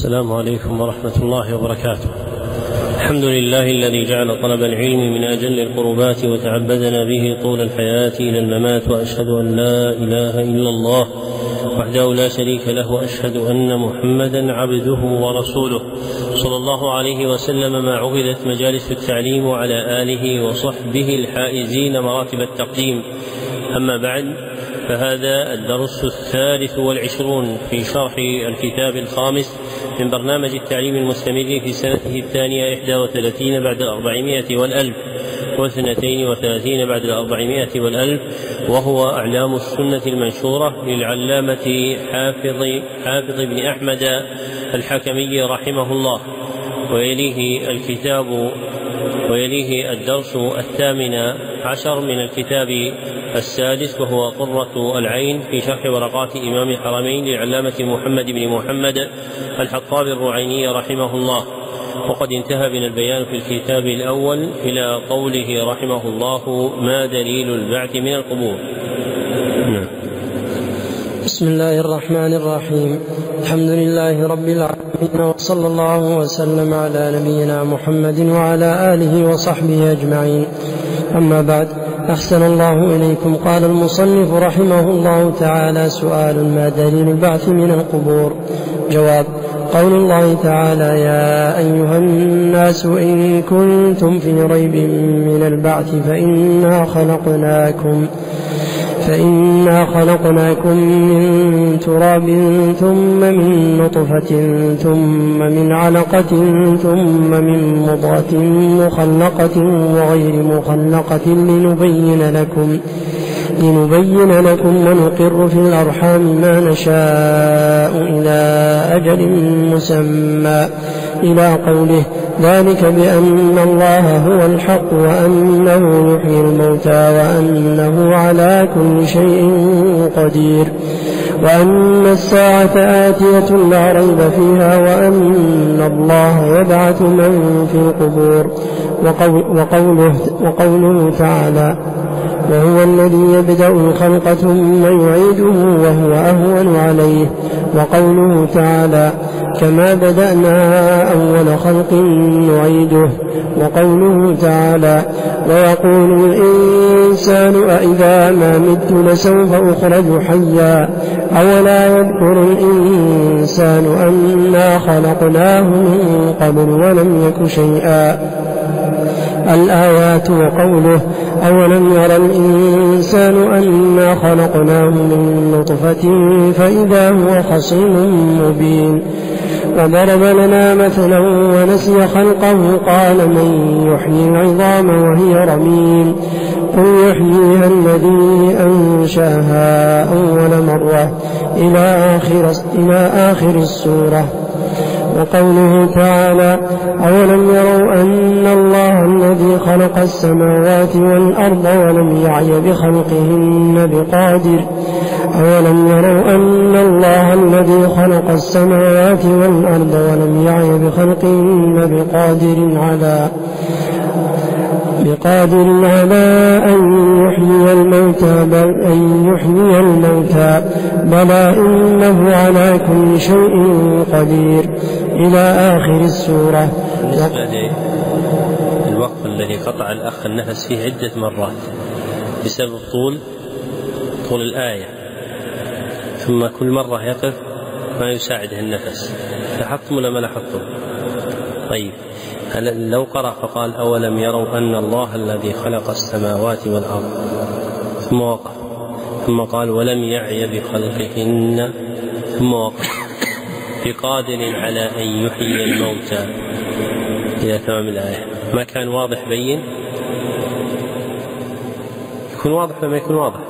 السلام عليكم ورحمة الله وبركاته. الحمد لله الذي جعل طلب العلم من أجل القربات وتعبدنا به طول الحياة إلى الممات وأشهد أن لا إله إلا الله وحده لا شريك له وأشهد أن محمدا عبده ورسوله صلى الله عليه وسلم ما عقدت مجالس التعليم وعلى آله وصحبه الحائزين مراتب التقديم أما بعد فهذا الدرس الثالث والعشرون في شرح الكتاب الخامس من برنامج التعليم المستمر في سنته الثانية إحدى وثلاثين بعد الأربعمائة والألف واثنتين وثلاثين بعد الأربعمائة والألف وهو أعلام السنة المنشورة للعلامة حافظ حافظ بن أحمد الحكمي رحمه الله. ويليه الكتاب ويليه الدرس الثامن عشر من الكتاب السادس وهو قرة العين في شرح ورقات إمام الحرمين للعلامة محمد بن محمد الحطاب الرعيني رحمه الله. وقد انتهى بنا البيان في الكتاب الأول إلى قوله رحمه الله ما دليل البعث من القبور؟ نعم. بسم الله الرحمن الرحيم. الحمد لله رب العالمين. وصلى الله وسلم على نبينا محمد وعلى آله وصحبه أجمعين. أما بعد أحسن الله إليكم. قال المصنف رحمه الله تعالى سؤال ما دليل البعث من القبور؟ جواب قول الله تعالى يا أيها الناس إن كنتم في ريب من البعث فإنا خلقناكم. فإنا خلقناكم من تراب ثم من نطفة ثم من علقة ثم من مضغة مخلقة وغير مخلقة لنبين لكم لنبين لكم ونقر في الأرحام ما نشاء إلى أجل مسمى إلى قوله ذلك بأن الله هو الحق وأنه يحيي الموتى وأنه على كل شيء قدير. وأن الساعة آتية لا ريب فيها وأن الله يبعث من في القبور. وقوله, وقوله تعالى وهو الذي يبدأ الخلق ثم يعيده وهو أهون عليه. وقوله تعالى كما بدأنا أول خلق نعيده. وقوله تعالى ويقول الإنسان أإذا ما مت لسوف أخرج حيا. أولا يذكر الإنسان أنا خلقناه من قبل ولم يك شيئا. الآيات وقوله أولم يرى الإنسان أنا خلقناه من نطفة فإذا هو خصيم مبين. وضرب لنا مثلا ونسي خلقه قال من يحيي العظام وهي رميم. قل يحييها الذي أنشأها أول مرة إلى آخر, إلى آخر السورة. وقوله تعالى أولم يروا أن الله الذي خلق السماوات والأرض ولم يعي بخلقهن بقادر. أولم يروا أن الله الذي خلق السماوات والأرض ولم يعي بخلقهن بقادر على بقادر على أن يحيي الموتى بل أن يحيي الموتى. بلى إنه على كل شيء قدير. إلى آخر السورة. بالنسبة للوقف الذي قطع الأخ النفس فيه عدة مرات بسبب طول طول الآية. ثم كل مرة يقف ما يساعده النفس. لاحظتم ولا ما لاحظتم؟ طيب. لو قرأ فقال أولم يروا أن الله الذي خلق السماوات والأرض؟ ثم وقف. ثم قال ولم يعي بخلقهن ثم وقف. بقادر على أن يحيي الموتى. إلى تمام الآية. ما كان واضح بين؟ يكون واضح لما يكون واضح.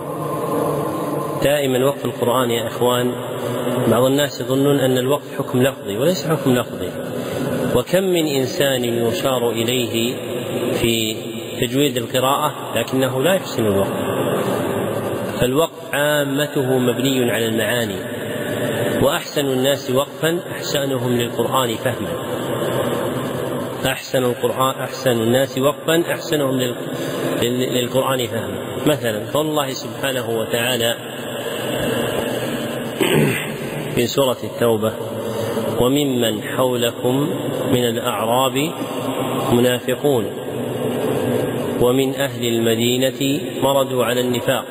دائما وقف القرآن يا إخوان بعض الناس يظنون أن الوقف حكم لفظي وليس حكم لفظي. وكم من إنسان يشار إليه في تجويد القراءة لكنه لا يحسن الوقف فالوقف عامته مبني على المعاني وأحسن الناس وقفا أحسنهم للقرآن فهما. أحسن القرآن أحسن الناس وقفا أحسنهم للقرآن فهما. مثلا قول الله سبحانه وتعالى في سورة التوبة وممن حولكم من الأعراب منافقون. ومن أهل المدينة مردوا على النفاق.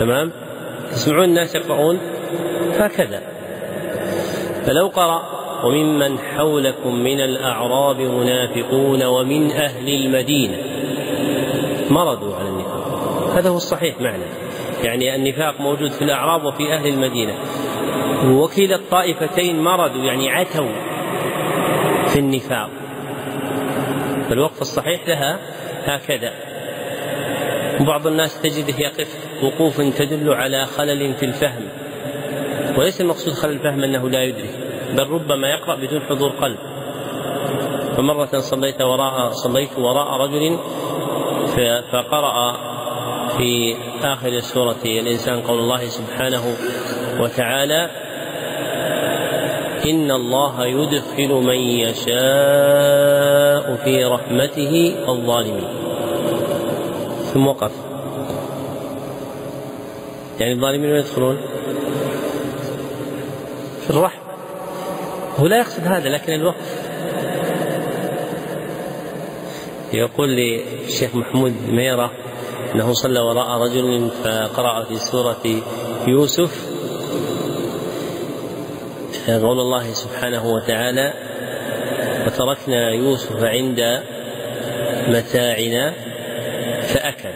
تمام؟ تسمعون الناس يقرؤون؟ هكذا. فلو قرأ وممن حولكم من الأعراب منافقون ومن أهل المدينة مرضوا على النفاق. هذا هو الصحيح معنى. يعني النفاق موجود في الأعراب وفي أهل المدينة. وكلا الطائفتين مرضوا يعني عتوا في النفاق. فالوقف الصحيح لها هكذا. وبعض الناس تجده يقف وقوف تدل على خلل في الفهم. وليس المقصود خلل الفهم أنه لا يدرك بل ربما يقرأ بدون حضور قلب. فمرة صليت وراء صليت وراء رجل فقرأ في آخر سورة الإنسان قول الله سبحانه وتعالى إن الله يدخل من يشاء في رحمته الظالمين. ثم وقف يعني الظالمين ما يدخلون؟ في الرحمة هو لا يقصد هذا لكن الوقف. يقول لي الشيخ محمود ميرة أنه صلى وراء رجل فقرأ في سورة يوسف قول الله سبحانه وتعالى وتركنا يوسف عند متاعنا فأكل.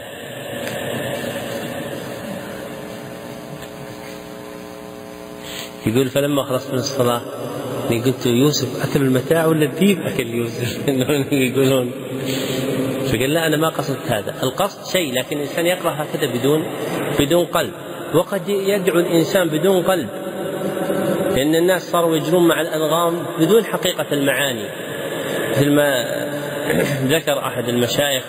يقول فلما خلصت من الصلاة قلت يوسف أكل المتاع ولا الذيب أكل يوسف. يقولون؟ فقال لا أنا ما قصدت هذا. القصد شيء لكن الإنسان يقرأ هكذا بدون بدون قلب. وقد يدعو الإنسان بدون قلب. لأن الناس صاروا يجرون مع الأنغام بدون حقيقة المعاني. مثل ما ذكر أحد المشايخ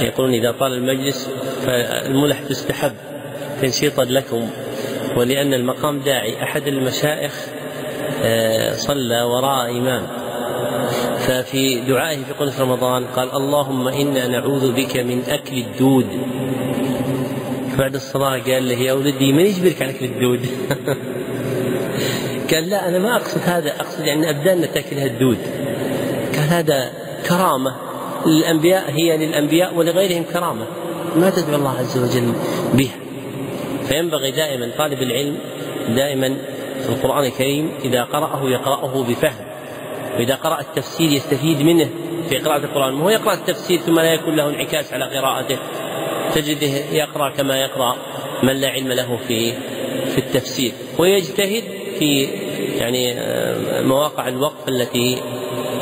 يقولون إذا طال المجلس فالملح تستحب تنشيطا لكم. ولأن المقام داعي. أحد المشايخ آه، صلى وراء إمام. ففي دعائه في قنص رمضان قال اللهم إنا نعوذ بك من أكل الدود. بعد الصلاة قال له يا ولدي من يجبرك على أكل الدود؟ قال لا أنا ما أقصد هذا. أقصد يعني أبداننا تأكلها الدود. قال هذا كرامة. للأنبياء هي للأنبياء ولغيرهم كرامة. ما تدعو الله عز وجل بها. فينبغي دائما طالب العلم دائما في القرآن الكريم إذا قرأه يقرأه بفهم. وإذا قرأ التفسير يستفيد منه في قراءة القرآن. ما هو يقرأ التفسير ثم لا يكون له انعكاس على قراءته. تجده يقرأ كما يقرأ من لا علم له في في التفسير. ويجتهد في يعني آه، مواقع الوقف التي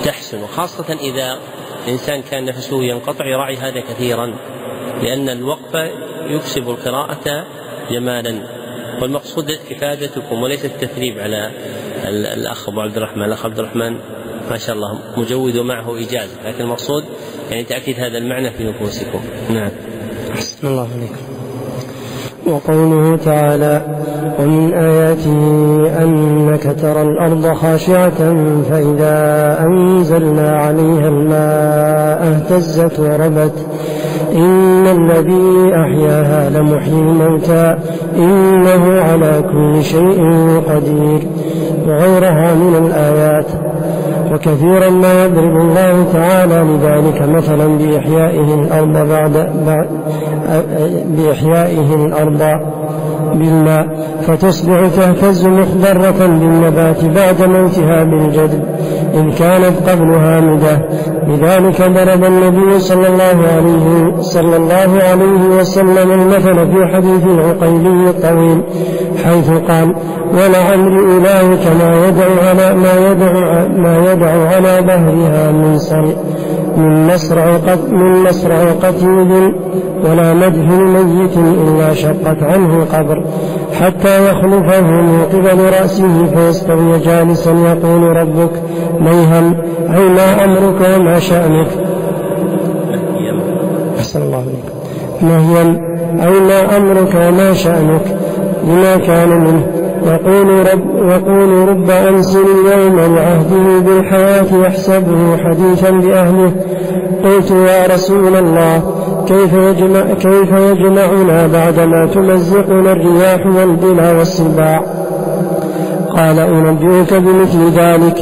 تحسن وخاصة إذا الإنسان كان نفسه ينقطع يراعي هذا كثيرا لأن الوقف يكسب القراءة جمالا. والمقصود إفادتكم وليس التثريب على الأخ أبو عبد الرحمن. الأخ عبد الرحمن ما شاء الله مجود ومعه إجازة لكن المقصود يعني تأكيد هذا المعنى في نفوسكم. نعم. أحسن الله عليكم وقوله تعالى ومن آياته أنك ترى الأرض خاشعة فإذا أنزلنا عليها الماء اهتزت وربت إن الذي أحياها لمحيي الموتى إنه على كل شيء قدير وغيرها من الآيات وكثيرا ما يضرب الله تعالى لذلك مثلا بإحيائه الأرض بعد, بإحيائه الأرض بالماء فتصبح تهتز مخضرة بالنبات بعد موتها بالجدب إن كانت قبل هامدة لذلك ضرب النبي صلى الله عليه صلى الله عليه وسلم المثل في حديث العقيلي الطويل حيث قال ولعمر إلهك ما يدعو على ما يدعو ما يدعو على ظهرها من صل من مصرع من مصرع قتيل ولا مدح ميت إلا شقت عنه قبر حتى يخلفه من قبل رأسه فيستوي جالسا يقول ربك ميهم أي ما أمرك وما شأنك. أحسن الله عليك مهيا أي ما أمرك وما شأنك لما كان منه. يقول رب, يقول رب أنزل اليوم بعهده بالحياة يحسبه حديثا بأهله. قلت يا رسول الله كيف يجمع كيف يجمعنا بعدما تمزقنا الرياح والبلا والسباع قال أنبئك بمثل ذلك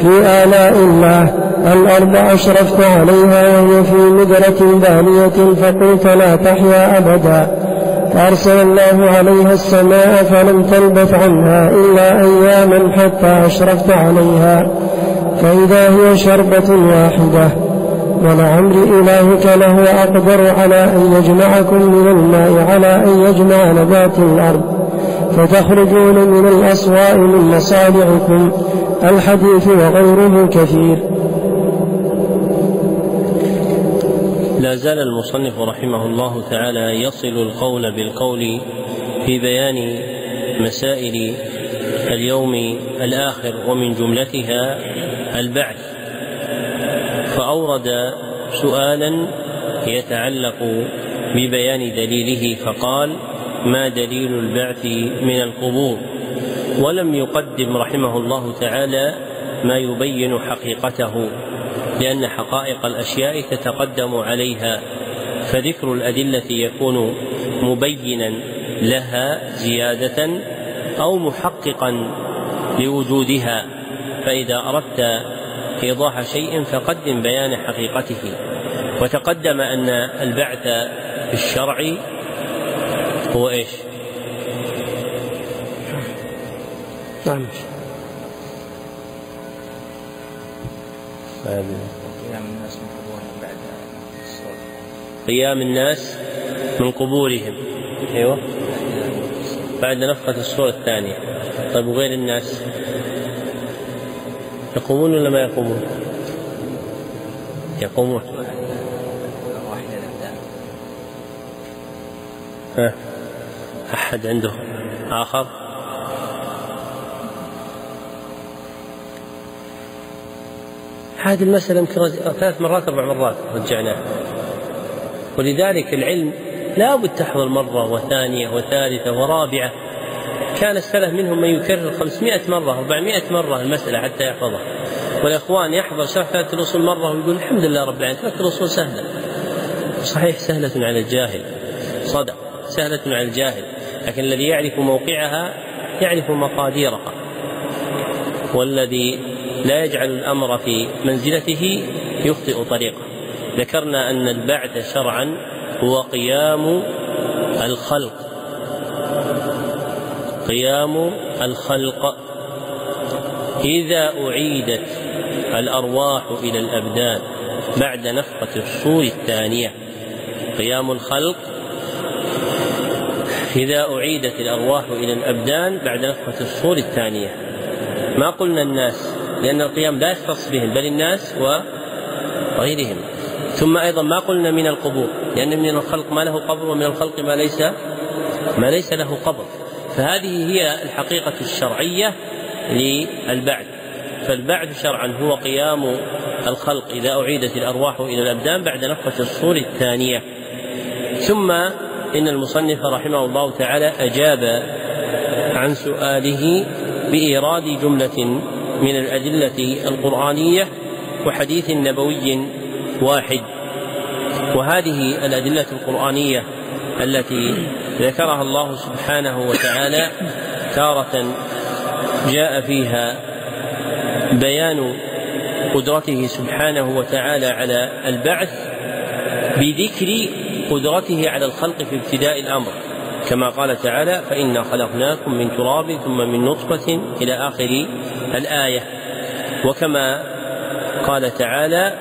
في آلاء الله. الأرض أشرفت عليها وهي في مدرة بالية فقلت لا تحيا أبدا. فأرسل الله عليها السماء فلم تلبث عنها إلا أياما حتى أشرفت عليها. فإذا هي شربة واحدة ولعمر إلهك لهو أقدر على أن يجمعكم من الماء على أن يجمع نبات الأرض فتخرجون من الأصواء من مصالعكم الحديث وغيره كثير. لا زال المصنف رحمه الله تعالى يصل القول بالقول في بيان مسائل اليوم الآخر ومن جملتها البعث. فأورد سؤالا يتعلق ببيان دليله فقال ما دليل البعث من القبور؟ ولم يقدم رحمه الله تعالى ما يبين حقيقته. لأن حقائق الأشياء تتقدم عليها فذكر الأدلة يكون مبينا لها زيادة أو محققا لوجودها فإذا أردت إيضاح شيء فقدم بيان حقيقته وتقدم أن البعث في الشرع هو إيش؟ نعم قيام الناس من قبورهم بعد قيام الناس من قبورهم. أيوه. بعد نفخة الصورة الثانية. طيب وغير الناس؟ يقومون ولا ما يقومون؟ يقومون. ها. أحد عنده آخر؟ هذه المسألة يمكن ثلاث مرات أربع مرات رجعناها ولذلك العلم لا بد تحضر مرة وثانية وثالثة ورابعة. كان السلف منهم من يكرر 500 مرة 400 مرة المسألة حتى يحفظها والإخوان يحضر شرح ثلاثة الأصول مرة ويقول الحمد لله رب العالمين ثلاثة الأصول سهلة. صحيح سهلة على الجاهل. صدق. سهلة على الجاهل. لكن الذي يعرف موقعها يعرف مقاديرها. والذي لا يجعل الأمر في منزلته يخطئ طريقه. ذكرنا أن البعث شرعا هو قيام الخلق. قيام الخلق. إذا أعيدت الأرواح إلى الأبدان بعد نفخة الصور الثانية قيام الخلق. إذا أعيدت الأرواح إلى الأبدان بعد نفخة الصور الثانية. ما قلنا الناس لأن القيام لا يختص بهم بل الناس وغيرهم ثم أيضا ما قلنا من القبور لأن من الخلق ما له قبر ومن الخلق ما ليس ما ليس له قبر. فهذه هي الحقيقة الشرعية للبعث. فالبعث شرعا هو قيام الخلق إذا أعيدت الأرواح إلى الأبدان بعد نفخة الصور الثانية. ثم إن المصنف رحمه الله تعالى أجاب عن سؤاله بإيراد جملة من الأدلة القرآنية وحديث نبوي واحد. وهذه الأدلة القرآنية التي ذكرها الله سبحانه وتعالى تارة جاء فيها بيان قدرته سبحانه وتعالى على البعث بذكر قدرته على الخلق في ابتداء الأمر. كما قال تعالى فإنا خلقناكم من تراب ثم من نطفة إلى آخر الآية. وكما قال تعالى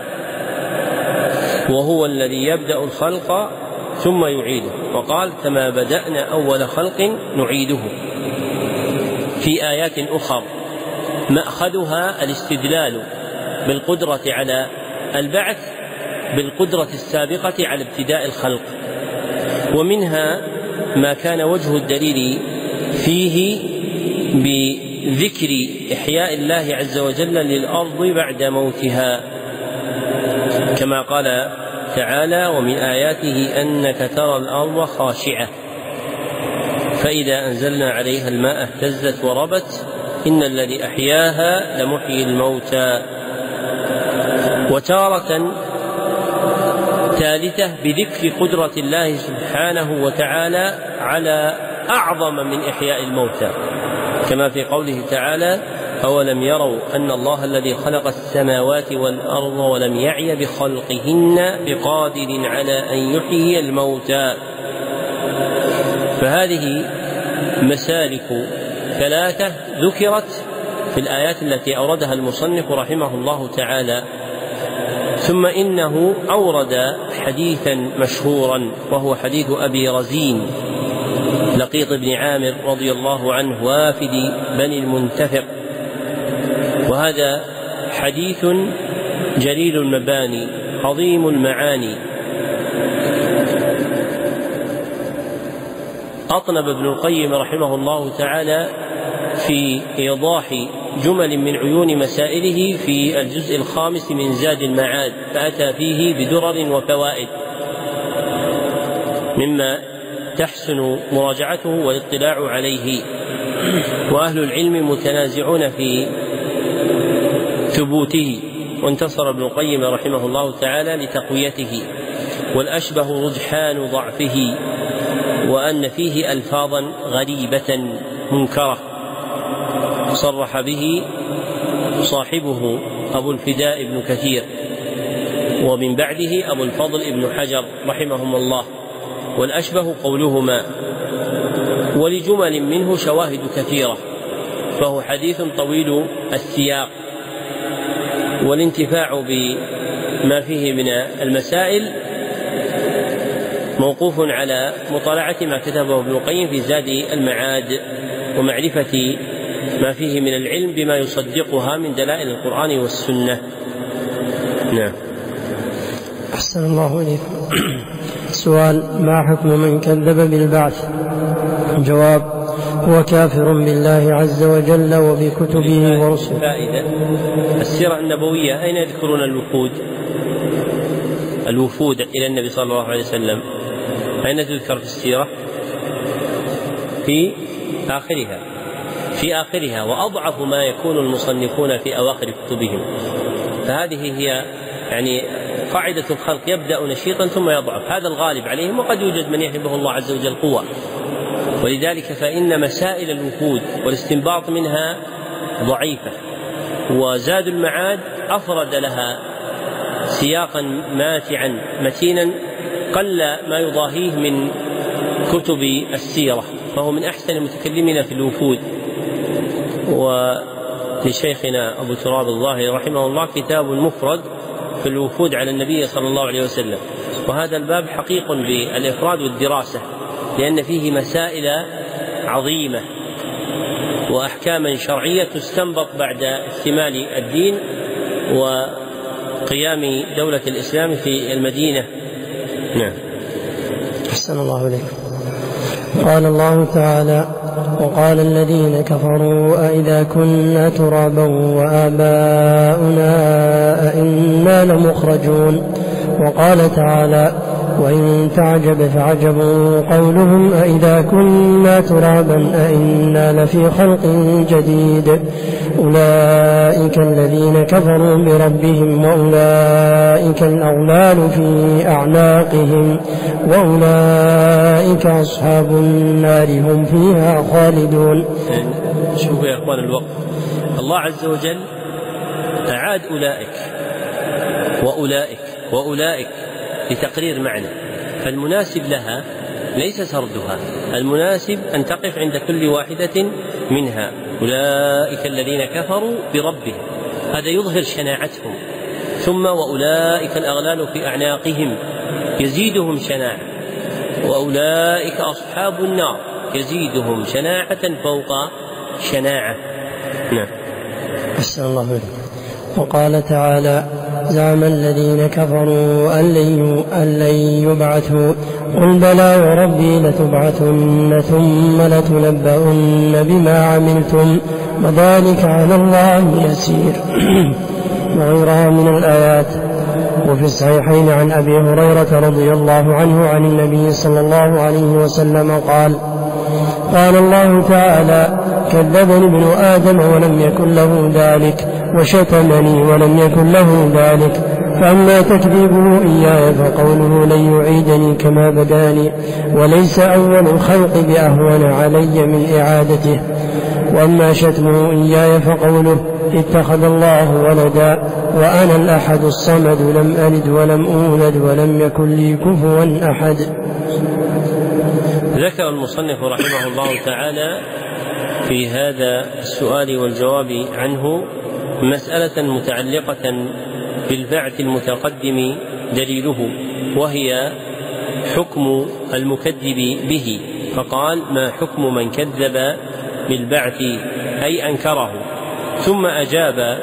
وهو الذي يبدأ الخلق ثم يعيده. وقال كما بدأنا أول خلق نعيده. في آيات أخر مأخذها الاستدلال بالقدرة على البعث بالقدرة السابقة على ابتداء الخلق ومنها ما كان وجه الدليل فيه بذكر إحياء الله عز وجل للأرض بعد موتها. كما قال تعالى ومن آياته أنك ترى الأرض خاشعة. فإذا أنزلنا عليها الماء اهتزت وربت إن الذي أحياها لمحيي الموتى. وتارة الثالثة بذكر قدرة الله سبحانه وتعالى على أعظم من إحياء الموتى. كما في قوله تعالى أولم يروا أن الله الذي خلق السماوات والأرض ولم يعي بخلقهن بقادر على أن يحيي الموتى. فهذه مسالك ثلاثة ذكرت في الآيات التي أوردها المصنف رحمه الله تعالى. ثم إنه أورد حديثا مشهورا وهو حديث أبي رزين. لقيط بن عامر رضي الله عنه وافد بني المنتفق. وهذا حديث جليل المباني عظيم المعاني. أطنب ابن القيم رحمه الله تعالى في إيضاح جمل من عيون مسائله في الجزء الخامس من زاد المعاد فأتى فيه بدرر وفوائد. مما تحسن مراجعته والاطلاع عليه. وأهل العلم متنازعون في ثبوته وانتصر ابن القيم رحمه الله تعالى لتقويته. والأشبه رجحان ضعفه وأن فيه ألفاظا غريبة منكرة. صرح به صاحبه أبو الفداء بن كثير ومن بعده أبو الفضل بن حجر رحمهم الله. والأشبه قولهما ولجمل منه شواهد كثيرة فهو حديث طويل السياق والانتفاع بما فيه من المسائل موقوف على مطالعة ما كتبه ابن القيم في زاد المعاد ومعرفة ما فيه من العلم بما يصدقها من دلائل القرآن والسنة. نعم. أحسن الله إليكم. سؤال ما حكم من كذب بالبعث؟ جواب هو كافر بالله عز وجل وبكتبه ورسله. فائدة السيرة النبوية أين يذكرون الوفود الوفود إلى النبي صلى الله عليه وسلم. أين تذكر في السيرة؟ في آخرها في آخرها وأضعف ما يكون المصنفون في أواخر كتبهم. فهذه هي يعني قاعدة الخلق يبدأ نشيطا ثم يضعف. هذا الغالب عليهم وقد يوجد من يهبه الله عز وجل قوة. ولذلك فإن مسائل الوفود والاستنباط منها ضعيفة. وزاد المعاد أفرد لها سياقا ماتعا متينا قل ما يضاهيه من كتب السيرة فهو من أحسن المتكلمين في الوفود ولشيخنا أبو تراب الظاهري رحمه الله كتاب مفرد في الوفود على النبي صلى الله عليه وسلم. وهذا الباب حقيق بالإفراد والدراسة لأن فيه مسائل عظيمة وأحكاما شرعية تستنبط بعد اكتمال الدين وقيام دولة الإسلام في المدينة. نعم. أحسن الله إليك. قال الله تعالى وقال الذين كفروا أئذا كنا ترابا وآباؤنا أئنا لمخرجون؟ وقال تعالى وإن تعجب فعجب قولهم أئذا كنا ترابا أئنا لفي خلق جديد أولئك الذين كفروا بربهم وأولئك الأغلال في أعناقهم وأولئك أصحاب النار هم فيها خالدون شوفوا يا إخوان الوقت. الله عز وجل أعاد أولئك وأولئك وأولئك لتقرير معنى. فالمناسب لها ليس سردها. المناسب أن تقف عند كل واحدة منها. أولئك الذين كفروا بربهم. هذا يظهر شناعتهم. ثم وأولئك الأغلال في أعناقهم. يزيدهم شناعة. وأولئك أصحاب النار. يزيدهم شناعة فوق شناعة. نعم. أحسن الله إليك. وقال تعالى زعم الذين كفروا أن لن أن يبعثوا. قل بلى وربي لتبعثن ثم لتنبؤن بما عملتم. وذلك على الله يسير. وغيرها من الآيات. وفي الصحيحين عن أبي هريرة رضي الله عنه عن النبي صلى الله عليه وسلم قال قال الله تعالى كذبني ابن آدم ولم يكن له ذلك. وشتمني ولم يكن له ذلك. فأما تكذيبه إياي فقوله لن يعيدني كما بداني وليس أول الخلق بأهون علي من إعادته. وأما شتمه إياي فقوله اتخذ الله ولدا وأنا الأحد الصمد لم ألد ولم أولد ولم يكن لي كفوا أحد. ذكر المصنف رحمه الله تعالى في هذا السؤال والجواب عنه مسألة متعلقة بالبعث المتقدم دليله وهي حكم المكذب به. فقال ما حكم من كذب بالبعث؟ أي أنكره. ثم أجاب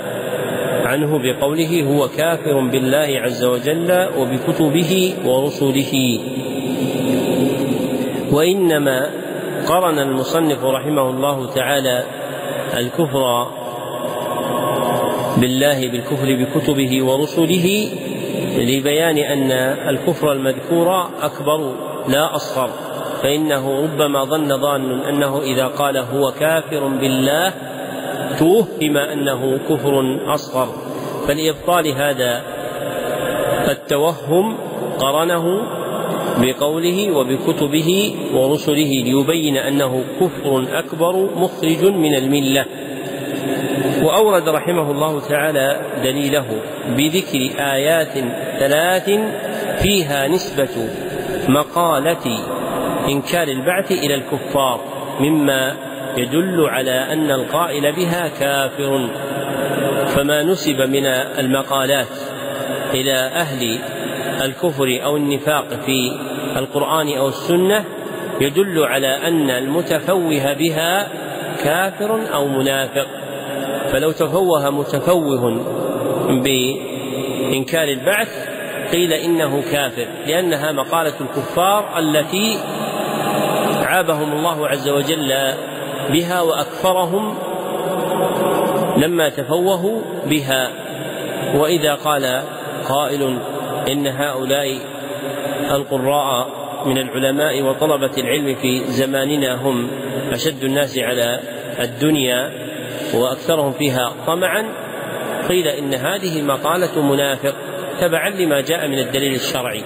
عنه بقوله هو كافر بالله عز وجل وبكتبه ورسله. وإنما قرن المصنف رحمه الله تعالى الكفر بالله بالكفر بكتبه ورسله لبيان أن الكفر المذكور أكبر لا أصغر فإنه ربما ظن ظان أنه إذا قال هو كافر بالله توهم أنه كفر أصغر. فلإبطال هذا التوهم قرنه بقوله وبكتبه ورسله ليبين أنه كفر أكبر مخرج من الملة. وأورد رحمه الله تعالى دليله بذكر آيات ثلاث فيها نسبة مقالة إنكار البعث إلى الكفار مما يدل على أن القائل بها كافر. فما نسب من المقالات إلى أهل الكفر أو النفاق في القرآن أو السنة يدل على أن المتفوه بها كافر أو منافق. فلو تفوه متفوه بإنكار البعث قيل إنه كافر لأنها مقالة الكفار التي عابهم الله عز وجل بها وأكفرهم لما تفوهوا بها. وإذا قال قائل إن هؤلاء القراء من العلماء وطلبة العلم في زماننا هم أشد الناس على الدنيا وأكثرهم فيها طمعا قيل إن هذه مقالة منافق تبعا لما جاء من الدليل الشرعي.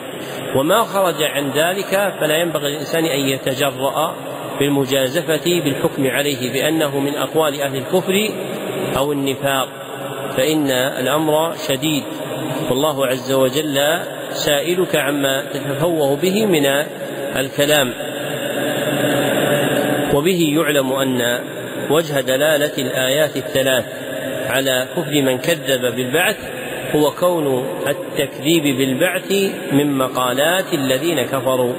وما خرج عن ذلك فلا ينبغي للإنسان أن يتجرأ بالمجازفة بالحكم عليه بأنه من أقوال أهل الكفر أو النفاق. فإن الأمر شديد. والله عز وجل سائلك عما تتفوه به من الكلام. وبه يعلم أن وجه دلالة الآيات الثلاث على كفر من كذب بالبعث هو كون التكذيب بالبعث من مقالات الذين كفروا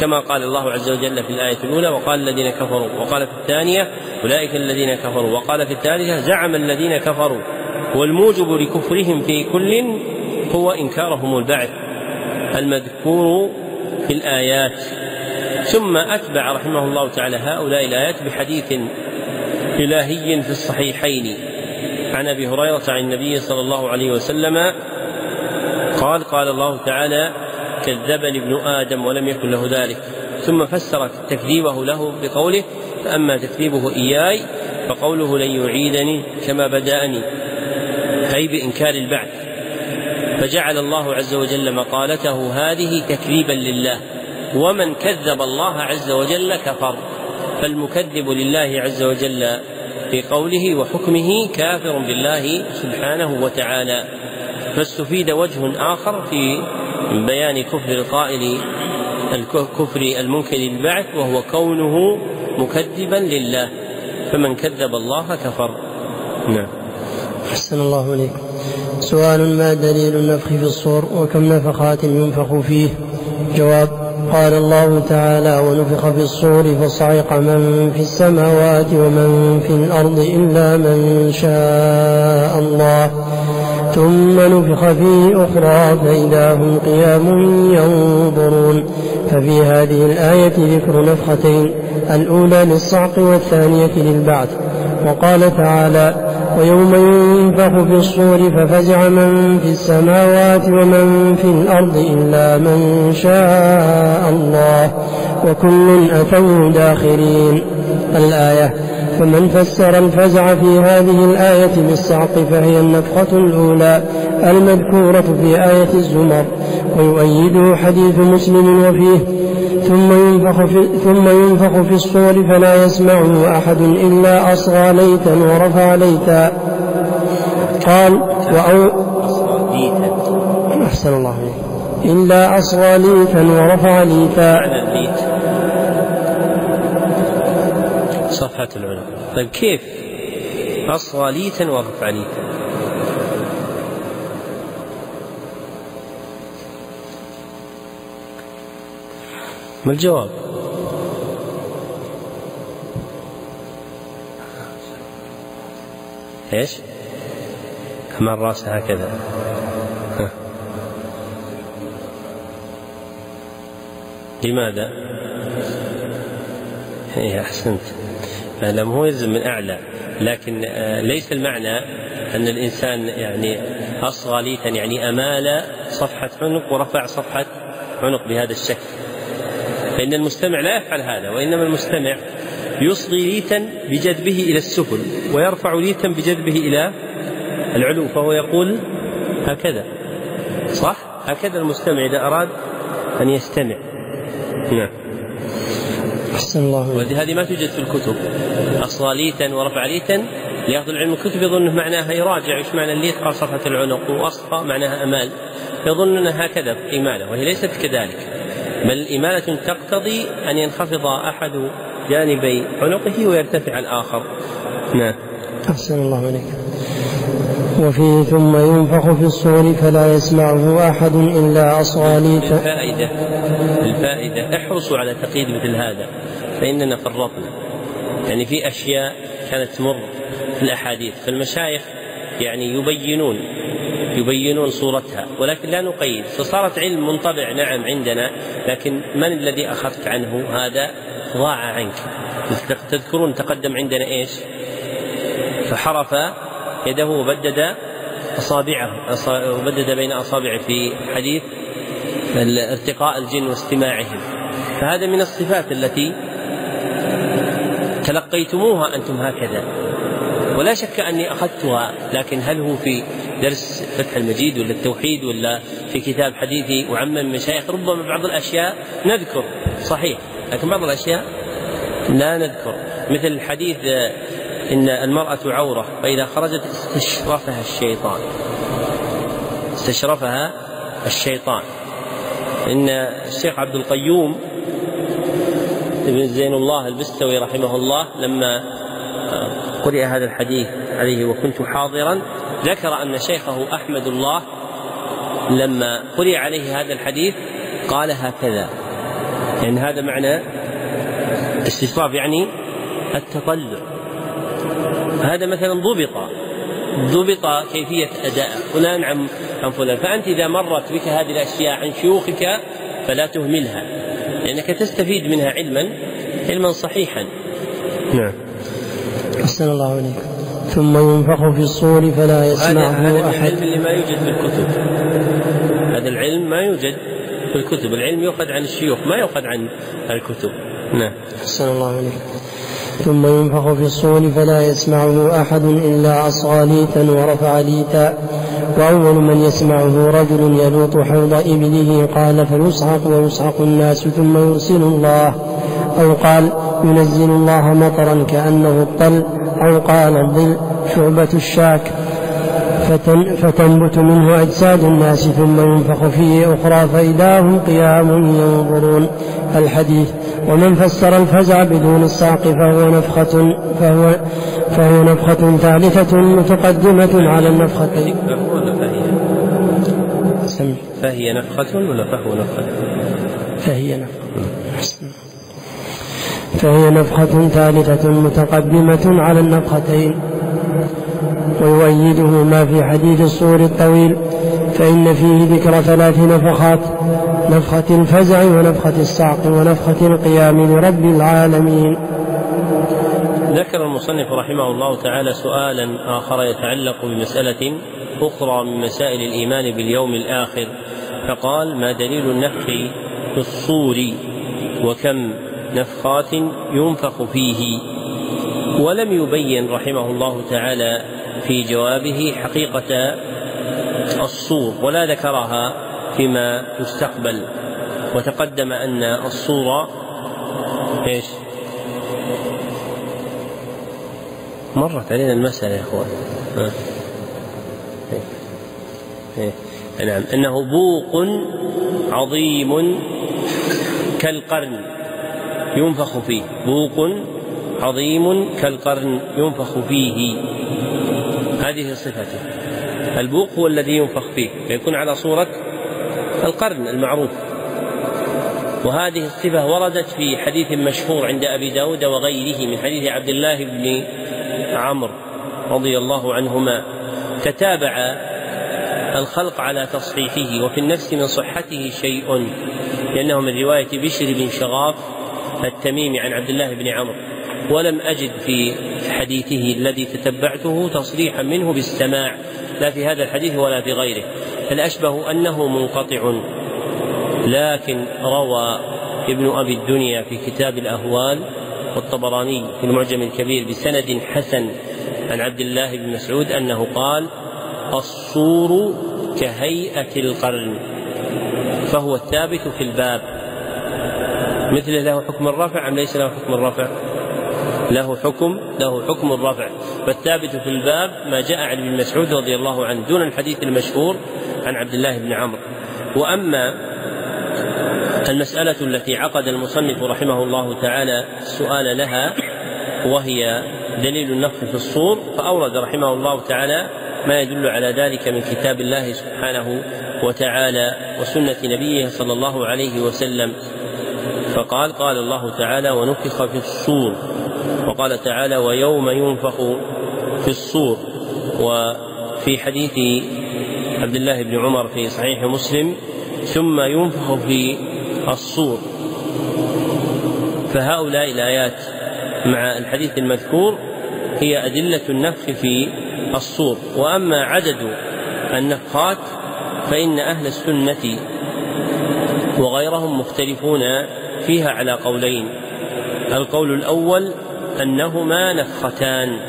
كما قال الله عز وجل في الآية الأولى وقال الذين كفروا وقال في الثانية أولئك الذين كفروا وقال في الثالثة زعم الذين كفروا والموجب لكفرهم في كل هو إنكارهم البعث المذكور في الآيات. ثم أتبع رحمه الله تعالى هؤلاء الآيات بحديث إلهي في الصحيحين. عن أبي هريرة عن النبي صلى الله عليه وسلم قال قال الله تعالى كذبني ابن آدم ولم يكن له ذلك. ثم فسر تكذيبه له بقوله فأما تكذيبه إياي فقوله لن يعيدني كما بدأني. أي بإنكار البعث. فجعل الله عز وجل مقالته هذه تكذيبا لله. ومن كذب الله عز وجل كفر. فالمكذب لله عز وجل في قوله وحكمه كافر بالله سبحانه وتعالى فاستفيد وجه آخر في بيان كفر القائل الكفر المنكر للبعث وهو كونه مكذبا لله فمن كذب الله كفر. نعم. أحسن الله عليك سؤال ما دليل النفخ في الصور وكم نفخات ينفخ فيه؟ جواب قال الله تعالى ونفخ في الصور فصعق من في السماوات ومن في الأرض إلا من شاء الله ثم نفخ فيه أخرى فإذا هم قيام ينظرون ففي هذه الآية ذكر نفختين الأولى للصعق والثانية للبعث. وقال تعالى ويوم ينفخ في الصور ففزع من في السماوات ومن في الأرض إلا من شاء الله وكل أتوا داخرين. الآية فمن فسر الفزع في هذه الآية بالصعق فهي النفخة الأولى المذكورة في آية الزمر. ويؤيده حديث مسلم وفيه ثم ينفخ في ثم ينفخ في الصور فلا يسمعه أحد إلا أصغى ليتا ورفع ليتا. قال وأو أحسن الله إلا أصغى ليتا ورفع ليتا. صفحة العنق طيب كيف؟ أصغى ليتا ورفع ليتا. ما الجواب؟ إيش؟ أمام الرأس هكذا ها. لماذا؟ اي أحسنت لم هو يلزم من أعلى لكن آه، ليس المعنى أن الإنسان يعني أصغى ليتا يعني أمال صفحة عنق ورفع صفحة عنق بهذا الشكل فإن المستمع لا يفعل هذا وإنما المستمع يصغي ليتا بجذبه إلى السفل ويرفع ليتا بجذبه إلى العلو فهو يقول هكذا. صح؟ هكذا المستمع إذا أراد أن يستمع. نعم. أحسن الله. وهذه ما توجد في الكتب. أصاليتا ورفعليتا ليأخذ العلم الكتب يظن معناها يراجع إيش معنى الليت؟ قال صفحة العنق وأصفى معناها أمال. يظن أنها هكذا في إمالة وهي ليست كذلك. بل إمالة تقتضي أن ينخفض أحد جانبي عنقه ويرتفع الآخر. نعم. أحسن الله عليك وفيه ثم ينفخ في الصور فلا يسمعه أحد إلا أصغى ليتا الفائدة الفائدة احرصوا على تقييد مثل هذا فإننا فرطنا. يعني في أشياء كانت تمر في الأحاديث فالمشايخ يعني يبينون يبينون صورتها ولكن لا نقيد. فصارت علم منطبع نعم عندنا لكن من الذي أخذت عنه؟ هذا ضاع عنك. تذكرون تقدم عندنا إيش؟ فحرف يده وبدد أصابعه أصا- وبدد بين أصابعه في حديث ارتقاء الجن واستماعهم. فهذا من الصفات التي تلقيتموها أنتم هكذا. ولا شك أني أخذتها لكن هل هو في درس فتح المجيد ولا التوحيد ولا في كتاب حديثي وعم المشايخ ربما بعض الأشياء نذكر صحيح لكن بعض الأشياء لا نذكر. مثل الحديث آه، إن المرأة عورة فإذا خرجت استشرفها الشيطان. استشرفها الشيطان. إن الشيخ عبد القيوم ابن زين الله البستوي رحمه الله لما آه، قرئ هذا الحديث عليه وكنت حاضرا ذكر أن شيخه أحمد الله لما قرئ عليه هذا الحديث قال هكذا. يعني هذا معنى استشراف يعني التطلع. هذا مثلا ضبط ضبط كيفية أداء فلان عن عن فلان فأنت إذا مرت بك هذه الأشياء عن شيوخك فلا تهملها لأنك تستفيد منها علما علما صحيحا. نعم. أحسن الله عليك ثم ينفخ في الصور فلا هذا يسمعه هذا أحد. العلم اللي ما يوجد في الكتب. هذا العلم ما يوجد في الكتب. العلم يؤخذ عن الشيوخ ما يؤخذ عن الكتب. نعم. أحسن الله عليك ثم ينفخ في الصور فلا يسمعه أحد إلا أصغى ليتا ورفع ليتا وأول من يسمعه رجل يلوط حوض إبله قال فيصعق ويصعق الناس ثم يرسل الله. أو قال ينزل الله مطرا كأنه الطل. أو قال الظل شعبة الشاك فتن فتنبت منه أجساد الناس ثم ينفخ فيه أخرى فإذا هم قيام ينظرون الحديث ومن فسر الفزع بدون الساق فهو نفخة فهو فهو نفخة ثالثة متقدمة على النفختين. سم فهي نفخة ولا فهو نفخة؟ فهي نفخة. فهي نفخة ثالثة متقدمة على النفختين. ويؤيده ما في حديث الصور الطويل فإن فيه ذكر ثلاث نفخات نفخة الفزع ونفخة الصعق ونفخة القيام لرب العالمين. ذكر المصنف رحمه الله تعالى سؤالا آخر يتعلق بمسألة أخرى من مسائل الإيمان باليوم الآخر فقال ما دليل النفخ في الصور وكم نفخات ينفخ فيه ولم يبين رحمه الله تعالى في جوابه حقيقة الصور ولا ذكرها فيما يستقبل وتقدم أن الصورة إيش؟ مرت علينا المسألة يا إخوان إيه. إيه. نعم أنه بوق عظيم كالقرن ينفخ فيه. بوق عظيم كالقرن ينفخ فيه. هذه صفته. البوق هو الذي ينفخ فيه. فيكون على صورة القرن المعروف. وهذه الصفة وردت في حديث مشهور عند أبي داود وغيره من حديث عبد الله بن عمرو رضي الله عنهما. تتابع الخلق على تصحيحه وفي النفس من صحته شيء. لأنه من رواية بشر بن شغاف التميمي عن عبد الله بن عمرو. ولم أجد في حديثه الذي تتبعته تصريحا منه بالسماع لا في هذا الحديث ولا في غيره. فالأشبه أنه منقطع. لكن روى ابن أبي الدنيا في كتاب الأهوال والطبراني في المعجم الكبير بسند حسن عن عبد الله بن مسعود أنه قال الصور كهيئة القرن فهو الثابت في الباب. مثل له حكم الرفع أم ليس له حكم الرفع؟ له حكم له حكم الرفع. فالثابت في الباب ما جاء عن ابن مسعود رضي الله عنه دون الحديث المشهور عن عبد الله بن عمرو. وأما المسألة التي عقد المصنف رحمه الله تعالى السؤال لها وهي دليل النفخ في الصور فأورد رحمه الله تعالى ما يدل على ذلك من كتاب الله سبحانه وتعالى وسنة نبيه صلى الله عليه وسلم. فقال قال الله تعالى ونفخ في الصور. وقال تعالى ويوم ينفخ في الصور. وفي حديث عبد الله بن عمر في صحيح مسلم ثم ينفخ في الصور. فهؤلاء الآيات مع الحديث المذكور هي أدلة النفخ في الصور. وأما عدد النفخات فإن أهل السنة وغيرهم مختلفون فيها على قولين. القول الأول أنهما نفختان.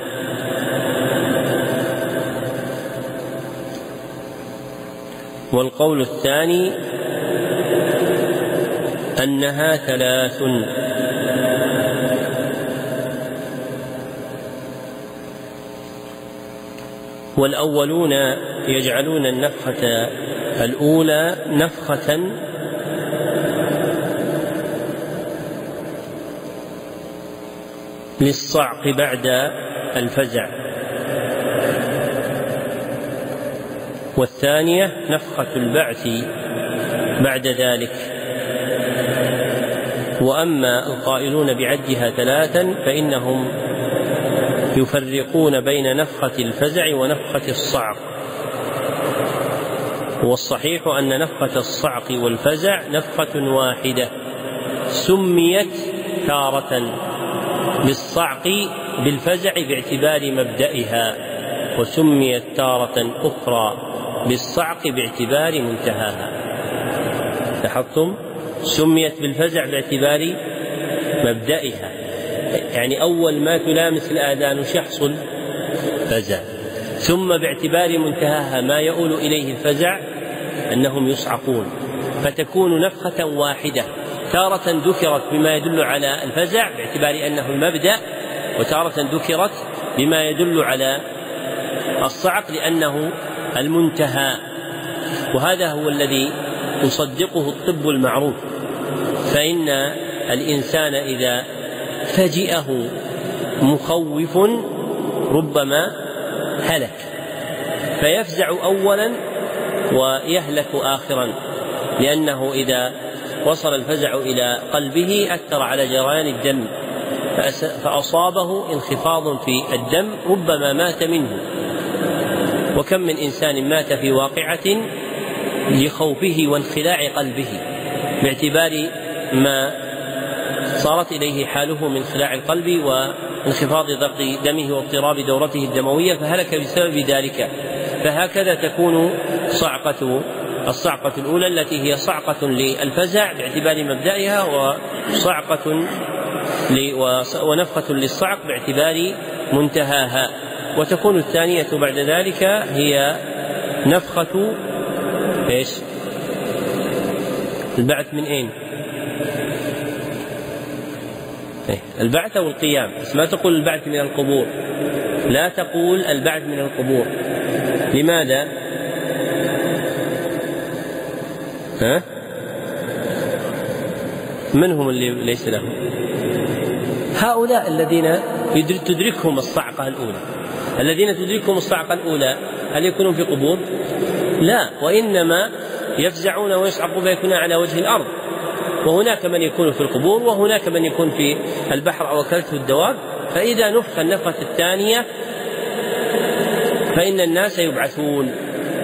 والقول الثاني أنها ثلاث. والأولون يجعلون النفخة الأولى نفخة للصعق بعد الفزع. والثانية نفخة البعث بعد ذلك. وأما القائلون بعدها ثلاثا فإنهم يفرقون بين نفخة الفزع ونفخة الصعق. والصحيح أن نفخة الصعق والفزع نفخة واحدة. سميت تارة. بالصعق بالفزع باعتبار مبدئها وسميت تارة أخرى بالصعق باعتبار منتهاها. لاحظتم؟ سميت بالفزع باعتبار مبدئها. يعني أول ما تلامس الآذان يحصل فزع. ثم باعتبار منتهاها ما يؤول إليه الفزع أنهم يصعقون فتكون نفخة واحدة. تارة ذكرت بما يدل على الفزع باعتبار أنه المبدأ وتارة ذكرت بما يدل على الصعق لأنه المنتهى. وهذا هو الذي يصدقه الطب المعروف. فإن الإنسان إذا فجئه مخوف ربما هلك. فيفزع أولا ويهلك آخرا لأنه إذا وصل الفزع إلى قلبه أثر على جريان الدم فأصابه انخفاض في الدم ربما مات منه. وكم من إنسان مات في واقعة لخوفه وانخلاع قلبه باعتبار ما صارت إليه حاله من خلاع القلب وانخفاض ضغط دمه واضطراب دورته الدموية فهلك بسبب ذلك. فهكذا تكون صعقة الصعقة الأولى التي هي صعقة للفزع باعتبار مبدئها وصعقة ونفخة للصعق باعتبار منتهاها. وتكون الثانية بعد ذلك هي نفخة إيش؟ البعث من أين؟ إيه، البعث أو القيام. بس ما تقول البعث من القبور. لا تقول البعث من القبور. لماذا؟ ها؟ من هم اللي ليس لهم. هؤلاء الذين تدركهم الصعقة الأولى. الذين تدركهم الصعقة الأولى هل يكونون في قبور؟ لا. وإنما يفزعون ويصعقون فيكونون على وجه الأرض. وهناك من يكون في القبور وهناك من يكون في البحر أو أكلته الدواب. فإذا نفخ النفخة الثانية فإن الناس يبعثون.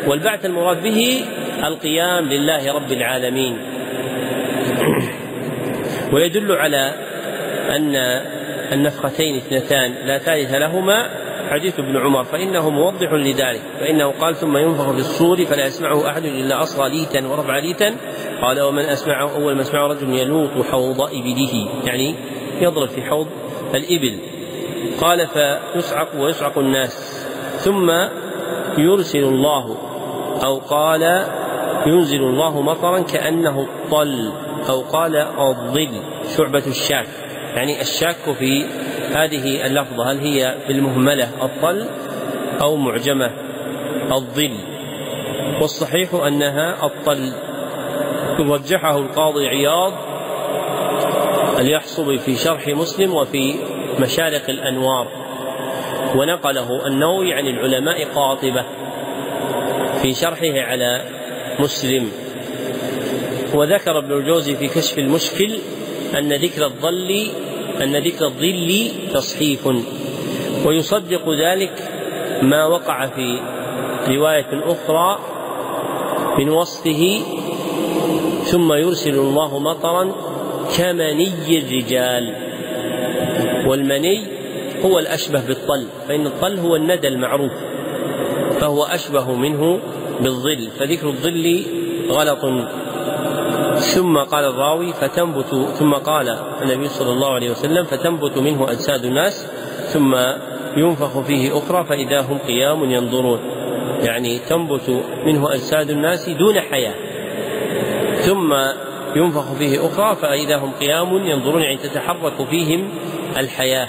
والبعث المراد به القيام لله رب العالمين. ويدل على أن النفختين اثنتان لا ثالث لهما حديث ابن عمر فإنه موضح لذلك فإنه قال ثم ينفخ في الصور فلا يسمعه أحد إلا أصغى ليتا ورفع ليتا. قال ومن أسمعه أول ما أسمعه رجل يلوط حوض إبله. يعني يضرب في حوض الإبل. قال فيصعق ويصعق الناس. ثم يرسل الله أو قال ينزل الله مطرا كأنه الطل أو قال الظل شعبة الشاك. يعني الشاك في هذه اللفظة هل هي بالمهملة الطل أو معجمة الظل؟ والصحيح أنها الطل. رجحه القاضي عياض اليحصبي في شرح مسلم وفي مشارق الأنوار. ونقله النووي عن العلماء قاطبة في شرحه على مسلم. وذكر ابن الجوزي في كشف المشكل أن ذكر الظل أن ذكر الظل تصحيف. ويصدق ذلك ما وقع في رواية أخرى من وصفه ثم يرسل الله مطرا كمني الرجال. والمني هو الأشبه بالطل فإن الطل هو الندى المعروف فهو أشبه منه بالظل فذكر الظل غلط. ثم قال الراوي فتنبت ثم قال النبي صلى الله عليه وسلم فتنبت منه أجساد الناس ثم ينفخ فيه أخرى فإذا هم قيام ينظرون. يعني تنبت منه أجساد الناس دون حياة. ثم ينفخ فيه أخرى فإذا هم قيام ينظرون يعني تتحرك فيهم الحياة.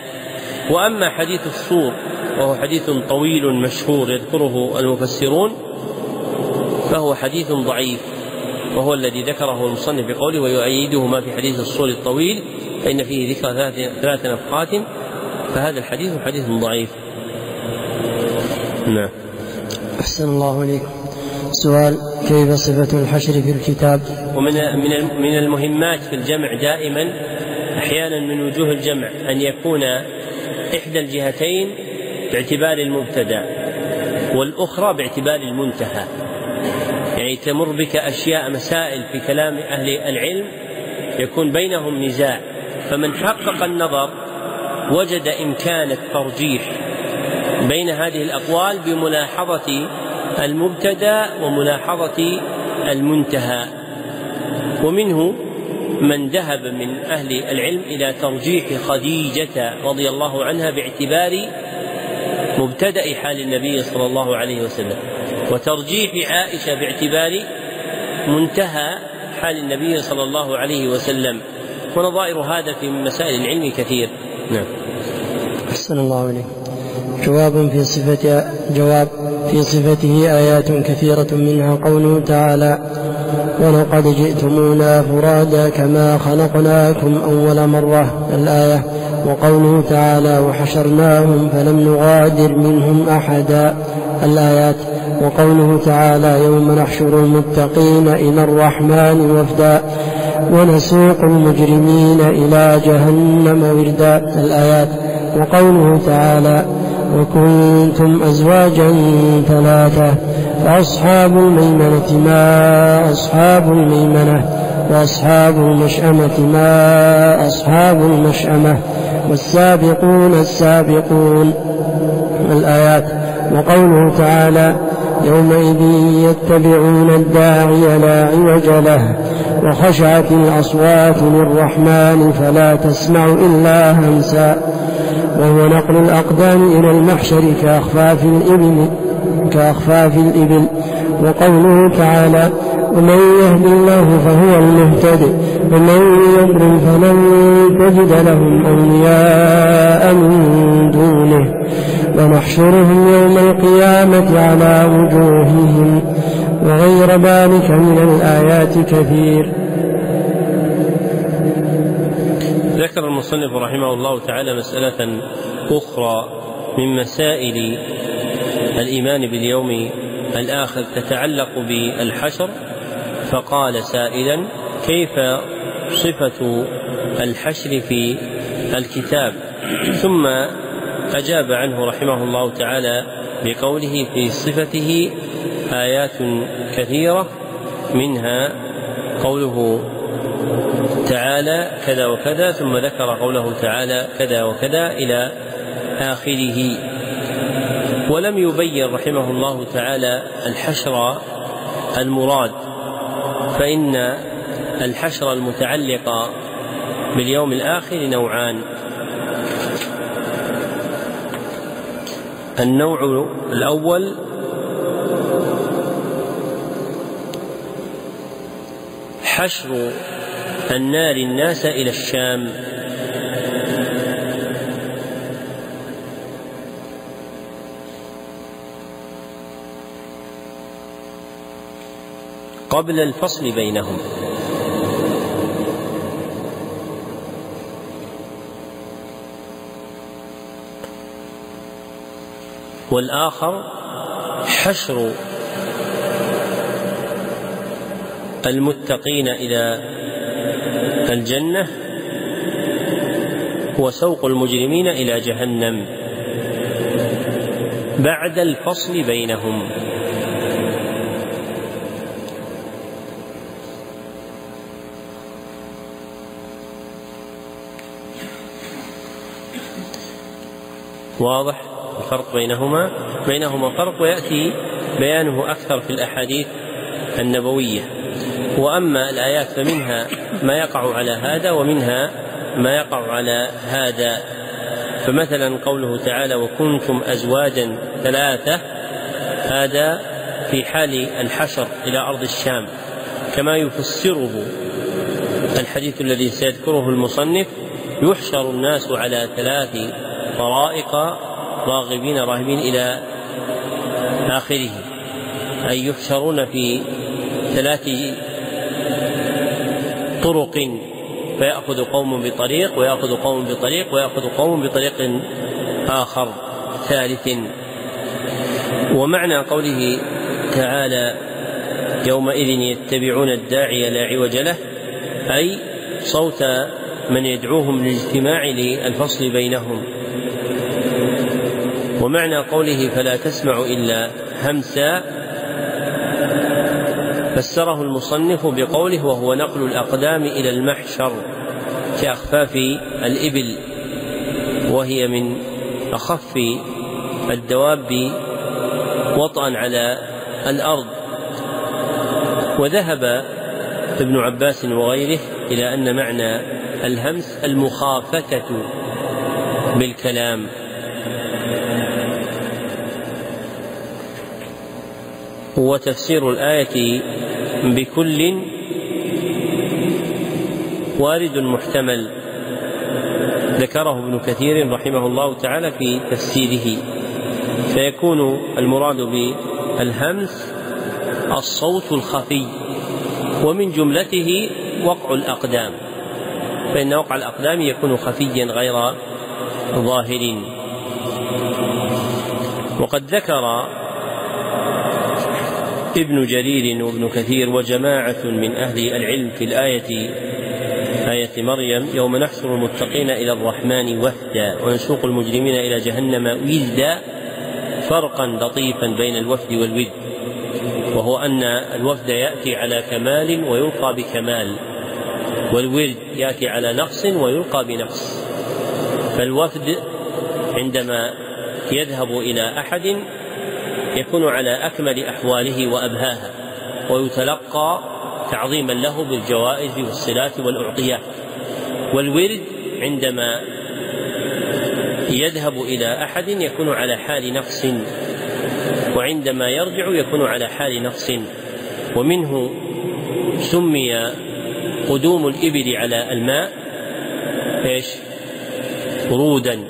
وأما حديث الصور وهو حديث طويل مشهور يذكره المفسرون فهو حديث ضعيف. وهو الذي ذكره المصنف بقوله ويؤيده ما في حديث الصور الطويل فإن فيه ذكر ثلاث نفقات فهذا الحديث حديث ضعيف. نعم. أحسن الله إليكم سؤال كيف صفة الحشر في الكتاب؟ ومن من من المهمات في الجمع دائما أحيانا من وجوه الجمع أن يكون إحدى الجهتين باعتبار المبتدأ والأخرى باعتبار المنتهى. يعني تمر بك أشياء مسائل في كلام أهل العلم يكون بينهم نزاع. فمن حقق النظر وجد إمكان الترجيح بين هذه الأقوال بملاحظة المبتدأ وملاحظة المنتهى. ومنه من ذهب من أهل العلم إلى ترجيح خديجة رضي الله عنها باعتبار مبتدأ حال النبي صلى الله عليه وسلم. وترجيح عائشة باعتبار منتهى حال النبي صلى الله عليه وسلم. ونظائر هذا في مسائل العلم كثير. نعم. أحسن الله إليك. جواب في صفة جواب في صفته آيات كثيرة منها قوله تعالى ولقد جئتمونا فرادا كما خلقناكم أول مرة. الآية وقوله تعالى وحشرناهم فلم نغادر منهم أحدا. الآيات. وقوله تعالى يوم نحشر المتقين إلى الرحمن وفدا ونسوق المجرمين إلى جهنم وردا. الآيات. وقوله تعالى وكنتم أزواجا ثلاثة فأصحاب الميمنة ما أصحاب الميمنة وأصحاب المشأمة ما أصحاب المشأمة والسابقون السابقون. الآيات. وقوله تعالى يومئذ يتبعون الداعي لا عوج له وخشعت الأصوات للرحمن فلا تسمع إلا همسا وهو نقل الأقدام إلى المحشر كأخفاف الإبل كأخفاف الإبل وقوله تعالى ومن يهد الله فهو المهتد ومن يضلل فلن تجد لهم أولياء من دونه ونحشرهم يوم القيامة على وجوههم وغير ذلك من الآيات كثير. ذكر المصنف رحمه الله تعالى مسألة أخرى من مسائل الإيمان باليوم الآخر تتعلق بالحشر فقال سائلا كيف صفة الحشر في الكتاب؟ ثم أجاب عنه رحمه الله تعالى بقوله في صفته آيات كثيرة منها قوله تعالى كذا وكذا ثم ذكر قوله تعالى كذا وكذا إلى آخره. ولم يبين رحمه الله تعالى الحشر المراد فإن الحشر المتعلق باليوم الآخر نوعان. النوع الأول حشر النار الناس إلى الشام. قبل الفصل بينهم. والآخر حشر المتقين إلى الجنة وسوق المجرمين إلى جهنم بعد الفصل بينهم. واضح؟ الفرق بينهما بينهما فرق ويأتي بيانه أكثر في الأحاديث النبوية. وأما الآيات فمنها ما يقع على هذا ومنها ما يقع على هذا. فمثلا قوله تعالى وكنتم أزواجا ثلاثة هذا في حال الحشر إلى أرض الشام. كما يفسره الحديث الذي سيذكره المصنف يحشر الناس على ثلاث طرائق راغبين راهبين إلى آخره. أي يحشرون في ثلاث طرق فيأخذ قوم بطريق ويأخذ قوم بطريق ويأخذ قوم بطريق آخر ثالث. ومعنى قوله تعالى يومئذ يتبعون الداعي لا عوج له أي صوت من يدعوهم للاجتماع للفصل بينهم. ومعنى قوله فلا تسمع إلا همسا فسره المصنف بقوله وهو نقل الأقدام إلى المحشر كأخفاف الإبل وهي من أخف الدواب وطئا على الأرض. وذهب ابن عباس وغيره إلى أن معنى الهمس المخافتة بالكلام. وتفسير الآية بكل وارد محتمل. ذكره ابن كثير رحمه الله تعالى في تفسيره. فيكون المراد بالهمس الصوت الخفي ومن جملته وقع الأقدام. فإن وقع الأقدام يكون خفيا غير ظاهر وقد ذكر ابن جرير وابن كثير وجماعة من أهل العلم في الآية آية مريم يوم نحشر المتقين إلى الرحمن وفدا ونسوق المجرمين إلى جهنم وزدا فرقا لطيفا بين الوفد والود. وهو أن الوفد يأتي على كمال ويلقى بكمال والورد يأتي على نقص ويلقى بنقص. فالوفد عندما يذهب إلى أحد يكون على أكمل أحواله وأبهاها ويتلقى تعظيما له بالجوائز والصلات والأعطيات والورد عندما يذهب إلى أحد يكون على حال نقص وعندما يرجع يكون على حال نقص. ومنه سمي قدوم الإبل على الماء إيش؟ ورودا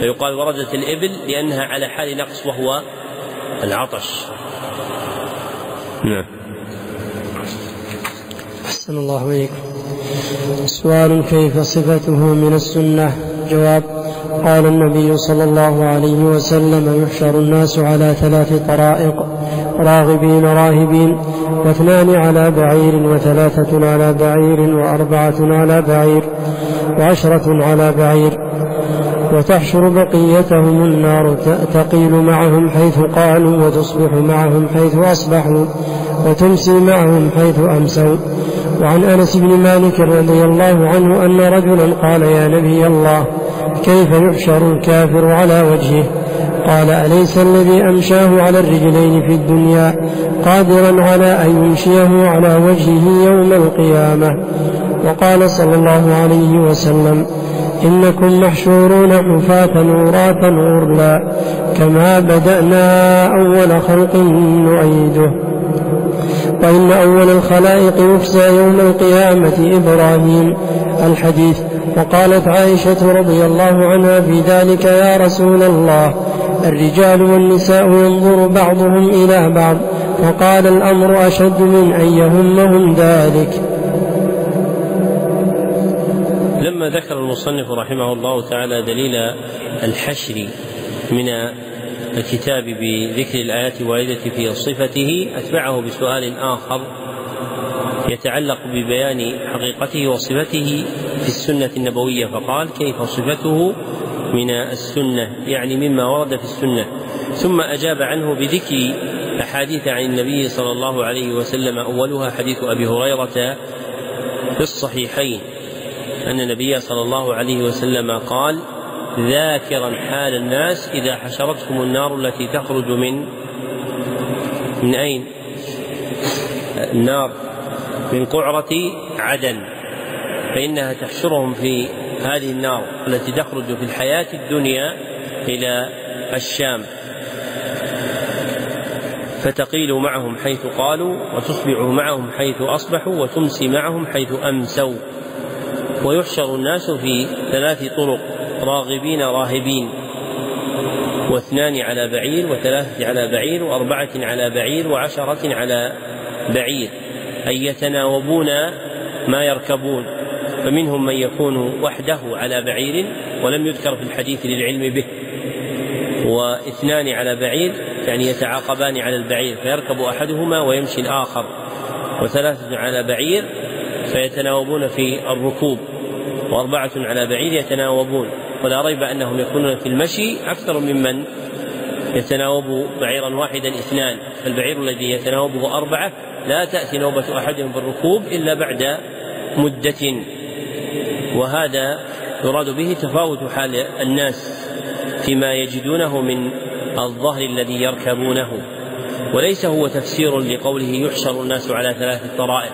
فيقال وردت الإبل لأنها على حال نقص وهو العطش. نعم. أحسن الله إليكم سؤال كيف صفته من السنة؟ جواب قال النبي صلى الله عليه وسلم يحشر الناس على ثلاث طرائق راغبين راهبين واثنان على بعير وثلاثة على بعير وأربعة على بعير وعشرة على بعير. وتحشر بقيتهم النار تقيل معهم حيث قالوا وتصبح معهم حيث أصبحوا وتمسي معهم حيث أمسوا. وعن أنس بن مالك رضي الله عنه أن رجلا قال يا نبي الله كيف يحشر الكافر على وجهه؟ قال أليس الذي أمشاه على الرجلين في الدنيا قادرا على أن يمشيه على وجهه يوم القيامة؟ وقال صلى الله عليه وسلم إنكم محشورون حفاة عراة غرلا كما بدأنا أول خلق نعيده. وإن أول الخلائق يفزى يوم القيامة إبراهيم الحديث. وقالت عائشة رضي الله عنها في ذلك يا رسول الله الرجال والنساء ينظر بعضهم إلى بعض. فقال الأمر أشد من أن يهمهم ذلك. لما ذكر المصنف رحمه الله تعالى دليل الحشر من الكتاب بذكر الآيات الواردة في صفته أتبعه بسؤال آخر يتعلق ببيان حقيقته وصفته في السنة النبوية فقال كيف صفته من السنة؟ يعني مما ورد في السنة. ثم أجاب عنه بذكر أحاديث عن النبي صلى الله عليه وسلم أولها حديث أبي هريرة في الصحيحين. أن النبي صلى الله عليه وسلم قال ذاكرا حال الناس إذا حشرتهم النار التي تخرج من من أين؟ النار. من قعرة عدن. فإنها تحشرهم في هذه النار التي تخرج في الحياة الدنيا إلى الشام. فتقيل معهم حيث قالوا وتصبح معهم حيث أصبحوا وتمسي معهم حيث أمسوا. ويحشر الناس في ثلاث طرق راغبين راهبين. واثنان على بعير وثلاثة على بعير وأربعة على بعير وعشرة على بعير. أي يتناوبون ما يركبون. فمنهم من يكون وحده على بعير ولم يذكر في الحديث للعلم به. واثنان على بعير يعني يتعاقبان على البعير فيركب أحدهما ويمشي الآخر. وثلاثة على بعير فيتناوبون في الركوب. وأربعة على بعير يتناوبون ولا ريب أنهم يكونون في المشي أكثر ممن يتناوب بعيرا واحدا اثنان فالبعير الذي يتناوبه أربعة لا تأتي نوبة احدهم بالركوب إلا بعد مدة وهذا يراد به تفاوت حال الناس فيما يجدونه من الظهر الذي يركبونه وليس هو تفسير لقوله يحشر الناس على ثلاث طرائق.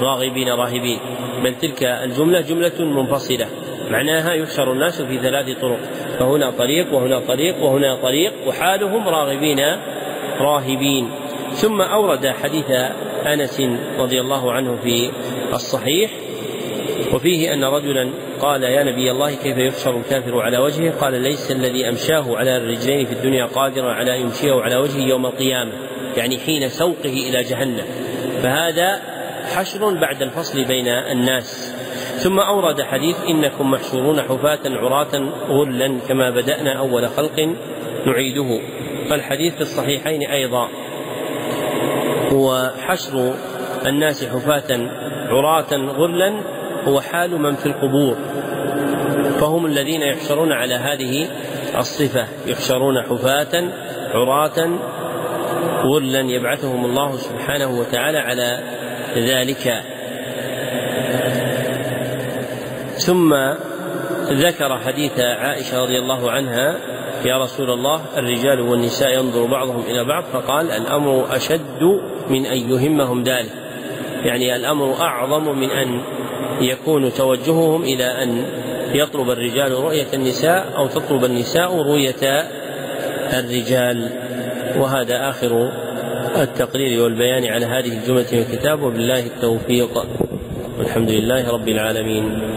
راغبين راهبين. بل تلك الجملة جملة منفصلة. معناها يحشر الناس في ثلاث طرق. فهنا طريق وهنا طريق وهنا طريق وحالهم راغبين راهبين. ثم أورد حديث أنس رضي الله عنه في الصحيح وفيه أن رجلا قال يا نبي الله كيف يحشر الكافر على وجهه؟ قال ليس الذي أمشاه على الرجلين في الدنيا قادرا على يمشيه على وجهه يوم القيامة. يعني حين سوقه إلى جهنم. فهذا حشر بعد الفصل بين الناس. ثم أورد حديث إنكم محشورون حفاة عراة غلا كما بدأنا أول خلق نعيده. فالحديث في الصحيحين أيضا. هو حشر الناس حفاة عراة غلا هو حال من في القبور. فهم الذين يحشرون على هذه الصفة. يحشرون حفاة عراة غلا يبعثهم الله سبحانه وتعالى على ذلك. ثم ذكر حديث عائشة رضي الله عنها يا رسول الله الرجال والنساء ينظر بعضهم إلى بعض فقال الأمر أشد من أن يهمهم ذلك. يعني الأمر أعظم من أن يكون توجههم إلى أن يطلب الرجال رؤية النساء أو تطلب النساء رؤية الرجال. وهذا آخر التقرير والبيان على هذه الجملة من الكتاب وبالله التوفيق. والحمد لله رب العالمين.